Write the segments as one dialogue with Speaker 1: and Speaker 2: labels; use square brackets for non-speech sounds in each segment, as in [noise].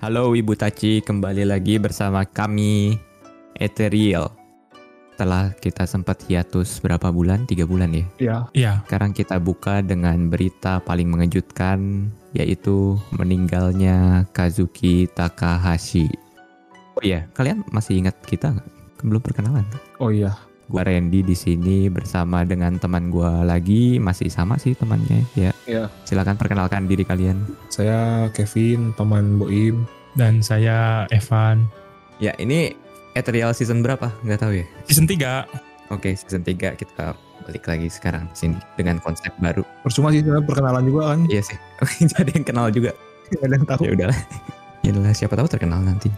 Speaker 1: Halo Ibu Taci, kembali lagi bersama kami Ethereal. Setelah kita sempat hiatus berapa bulan? Tiga bulan ya.
Speaker 2: Iya.
Speaker 3: Iya,
Speaker 1: Sekarang kita buka dengan berita paling mengejutkan, yaitu meninggalnya Kazuki Takahashi. Oh iya, kalian masih ingat kita nggak? Belum perkenalan.
Speaker 2: Oh iya.
Speaker 1: Gua Randy di sini bersama dengan teman gua lagi, masih sama sih temannya ya.
Speaker 2: Iya.
Speaker 1: Silakan perkenalkan diri kalian.
Speaker 2: Saya Kevin, teman Boim.
Speaker 3: dan saya Evan.
Speaker 1: Ya, ini Ethereal season berapa? Nggak tahu ya.
Speaker 3: Season 3.
Speaker 1: Oke, season 3 kita balik lagi sekarang di sini dengan konsep baru.
Speaker 2: Percuma sih perkenalan juga kan.
Speaker 1: Iya sih. [laughs] Jadi yang kenal juga.
Speaker 2: Gak ada yang tahu.
Speaker 1: Ya udahlah. [laughs] Ya udahlah, siapa tahu terkenal nanti.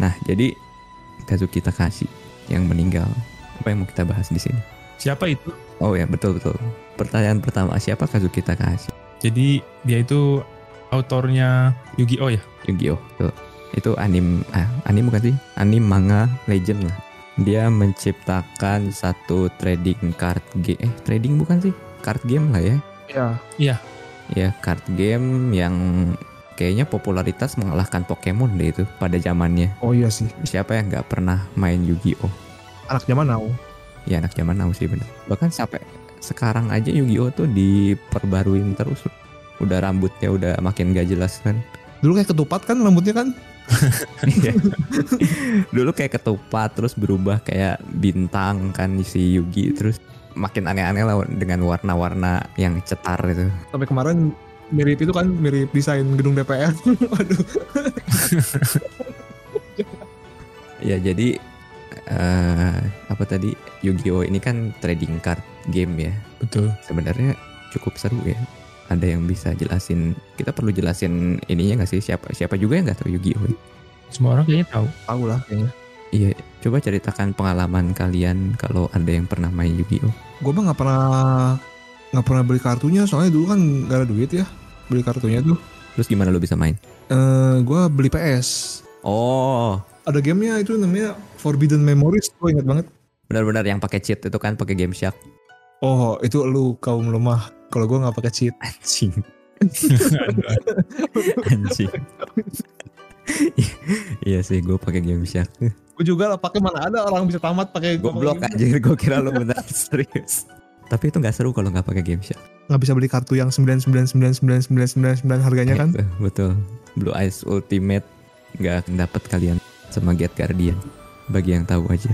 Speaker 1: Nah, jadi Kazuki Takahashi yang meninggal. Apa yang mau kita bahas di sini?
Speaker 3: Siapa itu?
Speaker 1: Oh ya, betul betul. Pertanyaan pertama, siapa Kazuki Takahashi?
Speaker 3: Jadi dia itu autornya Yu-Gi-Oh ya?
Speaker 1: Yu-Gi-Oh. Tuh. Itu anim ah, anim bukan sih? Anim manga legend lah. Dia menciptakan satu trading card game. Eh, trading bukan sih? Card game lah ya.
Speaker 2: Iya.
Speaker 1: Ya, card game yang kayaknya popularitas mengalahkan Pokemon deh itu pada zamannya.
Speaker 2: Oh iya sih.
Speaker 1: Siapa yang nggak pernah main Yu-Gi-Oh?
Speaker 2: Anak zaman now.
Speaker 1: Ya anak zaman now sih bener. Bahkan sampai sekarang aja Yu-Gi-Oh tuh diperbaruin terus. Udah rambutnya udah makin gak jelas kan.
Speaker 2: Dulu kayak ketupat kan rambutnya kan? [laughs]
Speaker 1: Iya. Dulu kayak ketupat terus berubah kayak bintang kan si Yugi terus makin aneh-aneh lah dengan warna-warna yang cetar itu.
Speaker 2: Sampai kemarin mirip itu kan mirip desain gedung DPR. [laughs] Waduh. [laughs]
Speaker 1: Ya jadi eh apa tadi Yu-Gi-Oh ini kan trading card game ya.
Speaker 3: Betul.
Speaker 1: Sebenarnya cukup seru ya. Ada yang bisa jelasin. Kita perlu jelasin ininya nggak sih siapa siapa juga yang nggak tahu Yu-Gi-Oh?
Speaker 3: Semua orang kayaknya tahu.
Speaker 2: Tahu lah kayaknya.
Speaker 1: Iya, coba ceritakan pengalaman kalian kalau ada yang pernah main Yu-Gi-Oh.
Speaker 2: Gue mah nggak pernah nggak pernah beli kartunya soalnya dulu kan gak ada duit ya beli kartunya tuh.
Speaker 1: Terus gimana lo bisa main?
Speaker 2: Eh, gue beli PS.
Speaker 1: Oh,
Speaker 2: Ada gamenya itu namanya Forbidden Memories. Gue inget banget.
Speaker 1: benar-benar yang pakai cheat itu kan pakai Game Shark.
Speaker 2: Oh itu lu kaum lemah. Kalau gue nggak pakai cheat.
Speaker 1: Anjing. Anjing. iya sih, gue pakai Game Shark.
Speaker 2: Gue juga lah pakai mana ada orang bisa tamat pakai
Speaker 1: Goblok
Speaker 2: pakai
Speaker 1: anjir, gue kira lo benar serius. Tapi itu nggak seru kalau nggak pakai Game Shark.
Speaker 2: nggak bisa beli kartu yang sembilan sembilan sembilan sembilan sembilan sembilan harganya kan
Speaker 1: Gitu, Betul. Blue Eyes Ultimate nggak dapat kalian sama Get Guardian. Bagi yang tahu aja.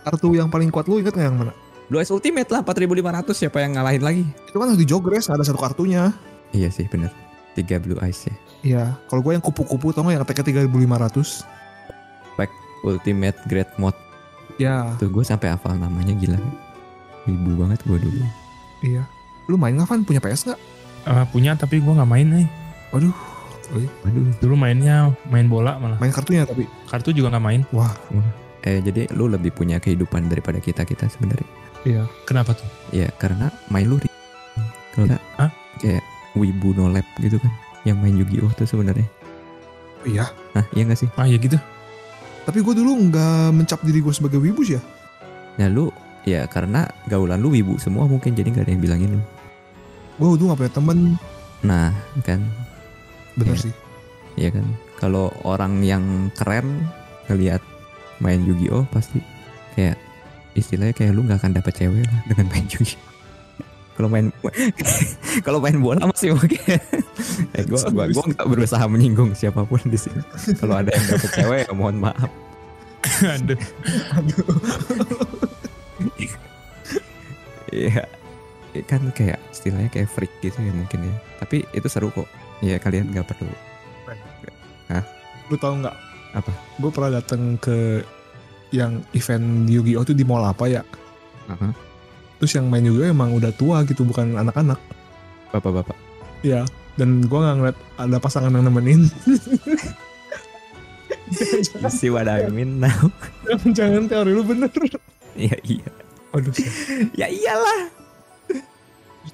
Speaker 2: kartu yang paling kuat lu inget nggak yang mana
Speaker 1: Blue Eyes Ultimate lah 4500 siapa yang ngalahin lagi?
Speaker 2: itu kan harus di jogres ada satu kartunya
Speaker 1: Iya sih bener. Tiga Blue Eyes ya.
Speaker 2: iya kalau gue yang kupu-kupu tau nggak yang ribu lima ratus
Speaker 1: Ultimate Great Mode.
Speaker 2: ya
Speaker 1: Tuh gue sampai hafal namanya gila. Ibu banget gue dulu.
Speaker 2: iya lu main nggak Van punya PS nggak
Speaker 3: Eh, punya tapi gua nggak main nih.
Speaker 2: waduh
Speaker 1: Waduh.
Speaker 3: Dulu mainnya main bola malah.
Speaker 2: main kartunya tapi
Speaker 3: Kartu juga nggak main.
Speaker 2: wah
Speaker 1: Eh jadi lu lebih punya kehidupan daripada kita kita sebenarnya.
Speaker 2: iya
Speaker 3: Kenapa tuh?
Speaker 1: Ya karena main lu kalau nggak,
Speaker 3: Hah?
Speaker 1: kayak wibu no lab gitu kan yang main Yu-Gi-Oh tuh sebenarnya.
Speaker 2: iya
Speaker 1: Nah iya gak sih?
Speaker 3: Ah ya gitu.
Speaker 2: tapi gue dulu nggak mencap diri gue sebagai wibus ya
Speaker 1: Nah lu ya karena gaulan lu wibu semua mungkin jadi nggak ada yang bilangin lu.
Speaker 2: gue dulu nggak punya temen
Speaker 1: Nah kan
Speaker 2: bener
Speaker 1: Iya.
Speaker 2: sih
Speaker 1: ya kan kalau orang yang keren ngelihat main Yu-Gi-Oh pasti kayak istilahnya kayak lu nggak akan dapet cewek lah dengan main Yu-Gi-Oh. [laughs] Kalau main [laughs] kalau main bola masih oke. [laughs] eh, gua gua gua nggak berusaha menyinggung siapa pun di sini. Kalau ada yang dapet cewek ya mohon maaf.
Speaker 3: Aduh.
Speaker 1: Iya. Kan kayak istilahnya kayak freak gitu ya mungkin ya. Tapi itu seru kok. Ya kalian nggak perlu.
Speaker 2: lu tau nggak
Speaker 1: Apa?
Speaker 2: gue pernah datang ke yang event Yu-Gi-Oh tuh di mall apa ya
Speaker 1: Aha.
Speaker 2: terus yang main juga emang udah tua gitu bukan anak-anak
Speaker 1: Bapak-bapak.
Speaker 2: Iya, dan gua nggak ngeliat ada pasangan yang nemenin.
Speaker 1: You see what I mean now?
Speaker 2: jangan, [laughs] jangan teori lu bener.
Speaker 1: Iya iya.
Speaker 2: Waduh,
Speaker 1: Ya iyalah.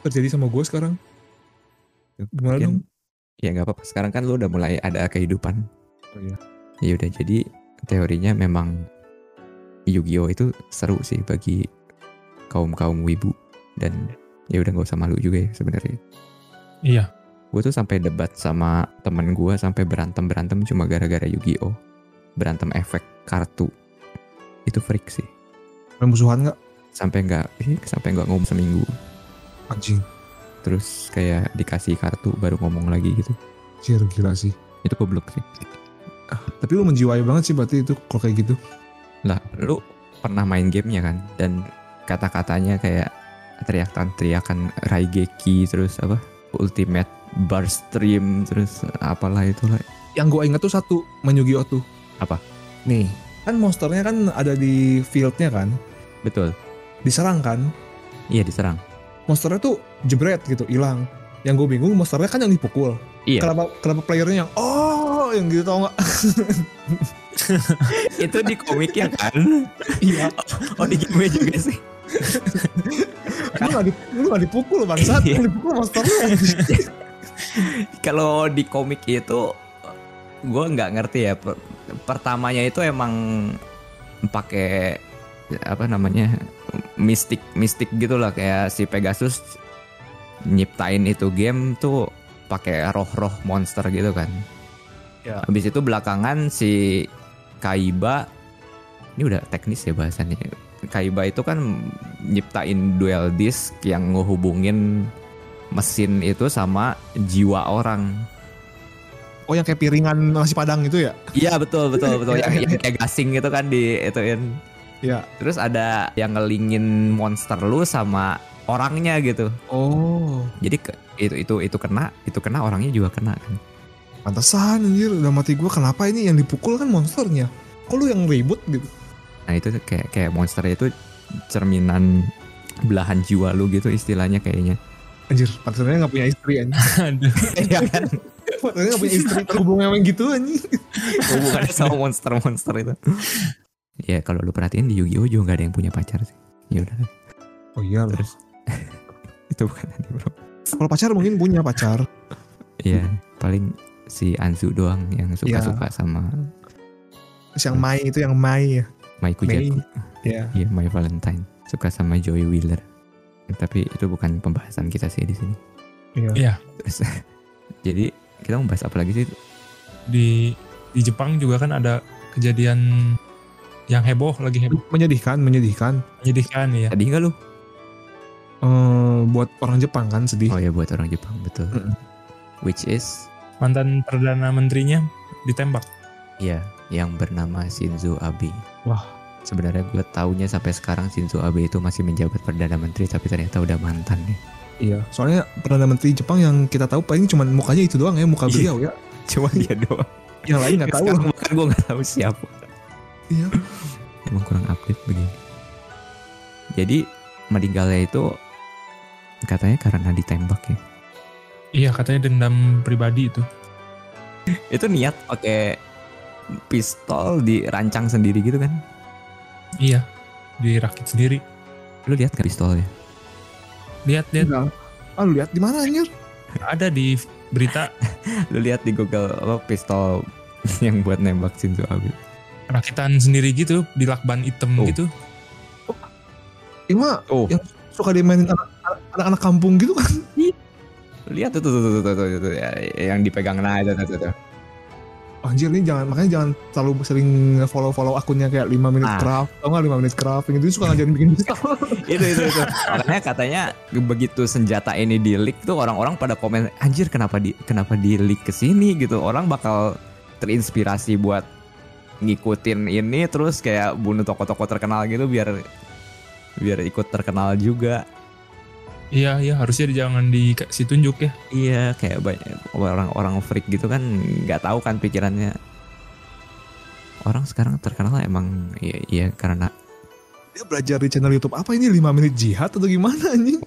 Speaker 2: terjadi sama gue sekarang. Gimana
Speaker 1: Mungkin-
Speaker 2: dong?
Speaker 1: Ya nggak apa-apa. Sekarang kan lu udah mulai ada kehidupan.
Speaker 2: Oh iya.
Speaker 1: Ya udah jadi teorinya memang Yu-Gi-Oh itu seru sih bagi kaum kaum wibu dan ya udah nggak usah malu juga ya sebenarnya.
Speaker 3: Iya.
Speaker 1: gue tuh sampai debat sama temen gue sampai berantem berantem cuma gara-gara Yu-Gi-Oh berantem efek kartu itu freak sih
Speaker 2: Main musuhan nggak?
Speaker 1: sampai nggak eh, sampai nggak ngomong seminggu
Speaker 2: Anjing.
Speaker 1: Terus kayak dikasih kartu baru ngomong lagi gitu
Speaker 2: Anjir gila sih.
Speaker 1: itu goblok sih
Speaker 2: Tapi lu menjiwai banget sih berarti itu kalau kayak gitu.
Speaker 1: lah lu pernah main gamenya kan dan kata-katanya kayak teriakan-teriakan Raigeki terus apa ultimate bar stream terus apalah itulah
Speaker 2: Yang gue inget tuh satu main Yu-Gi-Oh tuh.
Speaker 1: Apa?
Speaker 2: Nih, kan monsternya kan ada di fieldnya kan,
Speaker 1: betul
Speaker 2: diserang kan.
Speaker 1: iya diserang
Speaker 2: Monsternya tuh jebret gitu, hilang. Yang gue bingung monsternya kan yang dipukul.
Speaker 1: Iya.
Speaker 2: Kenapa kenapa playernya yang oh yang gitu tau nggak? [laughs]
Speaker 1: itu di komiknya kan
Speaker 2: Iya.
Speaker 1: oh di game juga sih
Speaker 2: lu nggak di- lu nggak dipukul bangsat,
Speaker 1: Iya.
Speaker 2: dipukul monsternya. [laughs]
Speaker 1: kalau di komik itu gue nggak ngerti ya Per- pertamanya itu emang pakai apa namanya mistik mistik gitulah kayak si Pegasus nyiptain itu game tuh pakai roh-roh monster gitu kan.
Speaker 2: Ya.
Speaker 1: Habis itu belakangan si Kaiba ini udah teknis ya bahasannya. Kaiba itu kan nyiptain dual disk yang ngehubungin mesin itu sama jiwa orang.
Speaker 2: Oh yang kayak piringan nasi padang itu ya?
Speaker 1: Iya betul betul betul [laughs] yang, yang kayak gasing gitu kan di ituin.
Speaker 2: Iya.
Speaker 1: Terus ada yang ngelingin monster lu sama orangnya gitu.
Speaker 2: Oh,
Speaker 1: Jadi ke- itu itu itu kena, itu kena orangnya juga kena kan.
Speaker 2: pantesan anjir udah mati gue kenapa ini yang dipukul kan monsternya? Kok lu yang ribut gitu?
Speaker 1: Nah itu kayak kayak monster itu cerminan belahan jiwa lu gitu istilahnya kayaknya.
Speaker 2: Anjir, pantesannya gak punya istri anjir. [laughs]
Speaker 3: Aduh.
Speaker 1: Iya kan?
Speaker 2: Pantesannya gak punya istri terhubung yang gitu anjir.
Speaker 1: Hubungannya sama monster-monster itu. Ya kalau lu perhatiin di Yu-Gi-Oh juga gak ada yang punya pacar sih. Ya udah.
Speaker 2: Oh iya loh.
Speaker 1: Terus [laughs] itu bukan anime bro.
Speaker 2: Kalau pacar mungkin punya pacar.
Speaker 1: Iya paling si Anzu doang yang suka-suka sama
Speaker 2: Terus yang Mai itu yang Mai ya.
Speaker 1: Mai Kujaku.
Speaker 2: Ya.
Speaker 1: Iya My Valentine. Suka sama Joey Wheeler. Tapi itu bukan pembahasan kita sih di sini.
Speaker 2: Iya.
Speaker 3: Iya.
Speaker 1: Terus [laughs] jadi kita mau bahas apa lagi sih?
Speaker 3: Di di Jepang juga kan ada kejadian yang heboh lagi heboh
Speaker 2: Menyedihkan, menyedihkan.
Speaker 3: menyedihkan ya.
Speaker 1: Tadi enggak lu?
Speaker 2: Eh, buat orang Jepang kan sedih.
Speaker 1: Oh ya buat orang Jepang betul.
Speaker 2: Mm-mm.
Speaker 1: Which is
Speaker 3: Mantan perdana menterinya ditembak.
Speaker 1: ya yang bernama Shinzo Abe.
Speaker 2: Wah.
Speaker 1: Sebenarnya gue taunya sampai sekarang Shinzo Abe itu masih menjabat perdana menteri tapi ternyata udah mantan nih.
Speaker 2: Iya. Soalnya perdana menteri Jepang yang kita tahu paling cuma mukanya itu doang ya, muka
Speaker 1: Iya.
Speaker 2: beliau ya. [laughs]
Speaker 1: Cuma dia doang.
Speaker 2: Yang lain nggak tahu.
Speaker 1: Bahkan gue nggak tahu siapa.
Speaker 2: Iya.
Speaker 1: Emang kurang update begini. Jadi meninggalnya itu katanya karena ditembak ya.
Speaker 3: Iya katanya dendam pribadi itu.
Speaker 1: Itu niat pakai pistol dirancang sendiri gitu kan?
Speaker 3: Iya. Dirakit sendiri.
Speaker 1: Lu lihat gak pistolnya?
Speaker 3: Lihat lihat.
Speaker 2: Ah, lu lihat di mana anjir?
Speaker 3: ada di berita [laughs]
Speaker 1: Lu lihat di Google apa pistol [laughs] yang buat nembak Shinzo Abe.
Speaker 3: Rakitan sendiri gitu di lakban hitam
Speaker 1: Oh.
Speaker 3: gitu.
Speaker 2: Ima
Speaker 1: Oh,
Speaker 2: yang suka dimainin anak- anak- anak-anak kampung gitu kan.
Speaker 1: lihat tuh tuh tuh tuh, tuh, tuh, tuh, tuh, ya, yang dipegang nah itu tuh, tuh, tuh.
Speaker 2: Anjir ini jangan makanya jangan terlalu sering follow follow akunnya kayak 5 menit
Speaker 1: Ah.
Speaker 2: craft tau gak 5 menit craft yang itu suka ngajarin bikin [laughs] pistol
Speaker 1: itu itu itu. Makanya katanya begitu senjata ini di leak tuh orang-orang pada komen anjir kenapa di kenapa di leak ke sini gitu. Orang bakal terinspirasi buat ngikutin ini terus kayak bunuh tokoh-tokoh terkenal gitu biar biar ikut terkenal juga.
Speaker 3: Iya iya harusnya jangan dikasih tunjuk ya.
Speaker 1: Iya, kayak banyak orang-orang freak gitu kan nggak tahu kan pikirannya. Orang sekarang terkenal emang iya, iya karena
Speaker 2: dia belajar di channel YouTube apa ini 5 menit jihad atau gimana anjing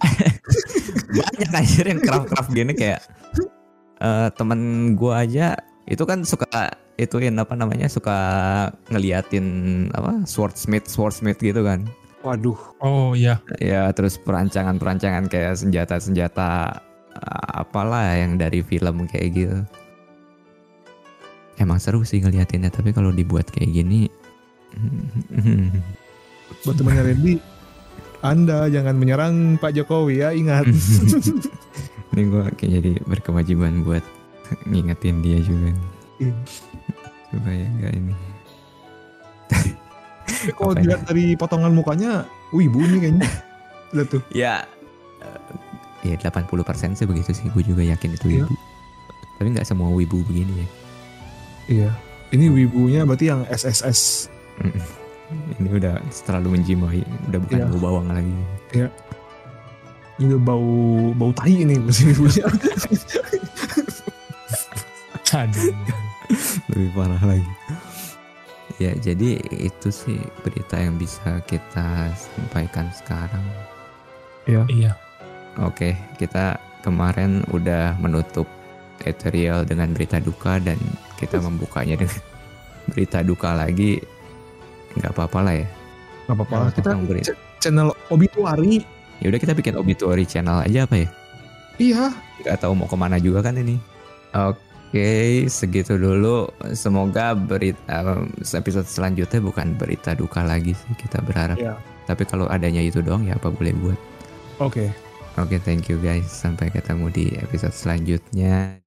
Speaker 2: [laughs]
Speaker 1: banyak anjir yang craft-craft gini kayak eh temen gua aja itu kan suka ituin apa namanya suka ngeliatin apa swordsmith swordsmith gitu kan
Speaker 2: waduh
Speaker 3: Oh iya.
Speaker 1: ya terus perancangan-perancangan kayak senjata-senjata eh, apalah yang dari film kayak gitu emang seru sih ngeliatinnya tapi kalau dibuat kayak gini
Speaker 2: buat temannya Randy anda jangan menyerang Pak Jokowi ya ingat [laughs]
Speaker 1: Ini gue kayak jadi berkewajiban buat ngingetin dia juga.
Speaker 2: Iya.
Speaker 1: Supaya enggak ini.
Speaker 2: Kalau
Speaker 1: ya?
Speaker 2: dilihat dari potongan mukanya, wibu nih kayaknya. [laughs] Lihat tuh.
Speaker 1: Ya, eh, ya 80% sih begitu sih. Gue juga yakin itu
Speaker 2: Iya.
Speaker 1: wibu. Tapi nggak semua wibu begini ya.
Speaker 2: Iya. Ini wibunya berarti yang SSS.
Speaker 1: Ini udah terlalu menjimai, udah bukan
Speaker 2: Iya.
Speaker 1: bau bawang lagi.
Speaker 2: Ini udah bau bau tai ini [laughs] masih wibunya.
Speaker 3: Aduh.
Speaker 1: Lebih parah lagi. Ya, jadi itu sih berita yang bisa kita sampaikan sekarang.
Speaker 3: Iya.
Speaker 1: Oke, kita kemarin udah menutup ethereal dengan berita duka dan kita membukanya dengan [laughs] berita duka lagi. Nggak apa-apa lah ya.
Speaker 2: Gak apa-apa.
Speaker 1: Nggak
Speaker 2: Kita
Speaker 1: berita.
Speaker 2: ch- channel obituary.
Speaker 1: Ya udah kita bikin obituary channel aja apa ya?
Speaker 2: Iya.
Speaker 1: Nggak tahu mau ke mana juga kan ini. Oke, segitu dulu. Semoga berita episode selanjutnya bukan berita duka lagi sih kita berharap.
Speaker 2: Iya.
Speaker 1: Tapi kalau adanya itu doang ya apa boleh buat.
Speaker 2: Oke.
Speaker 1: Oke, thank you guys. Sampai ketemu di episode selanjutnya.